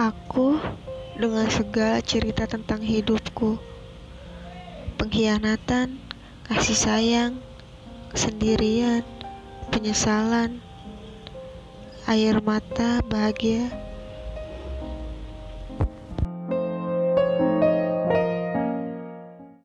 Aku dengan segala cerita tentang hidupku, pengkhianatan, kasih sayang, kesendirian, penyesalan, air mata, bahagia,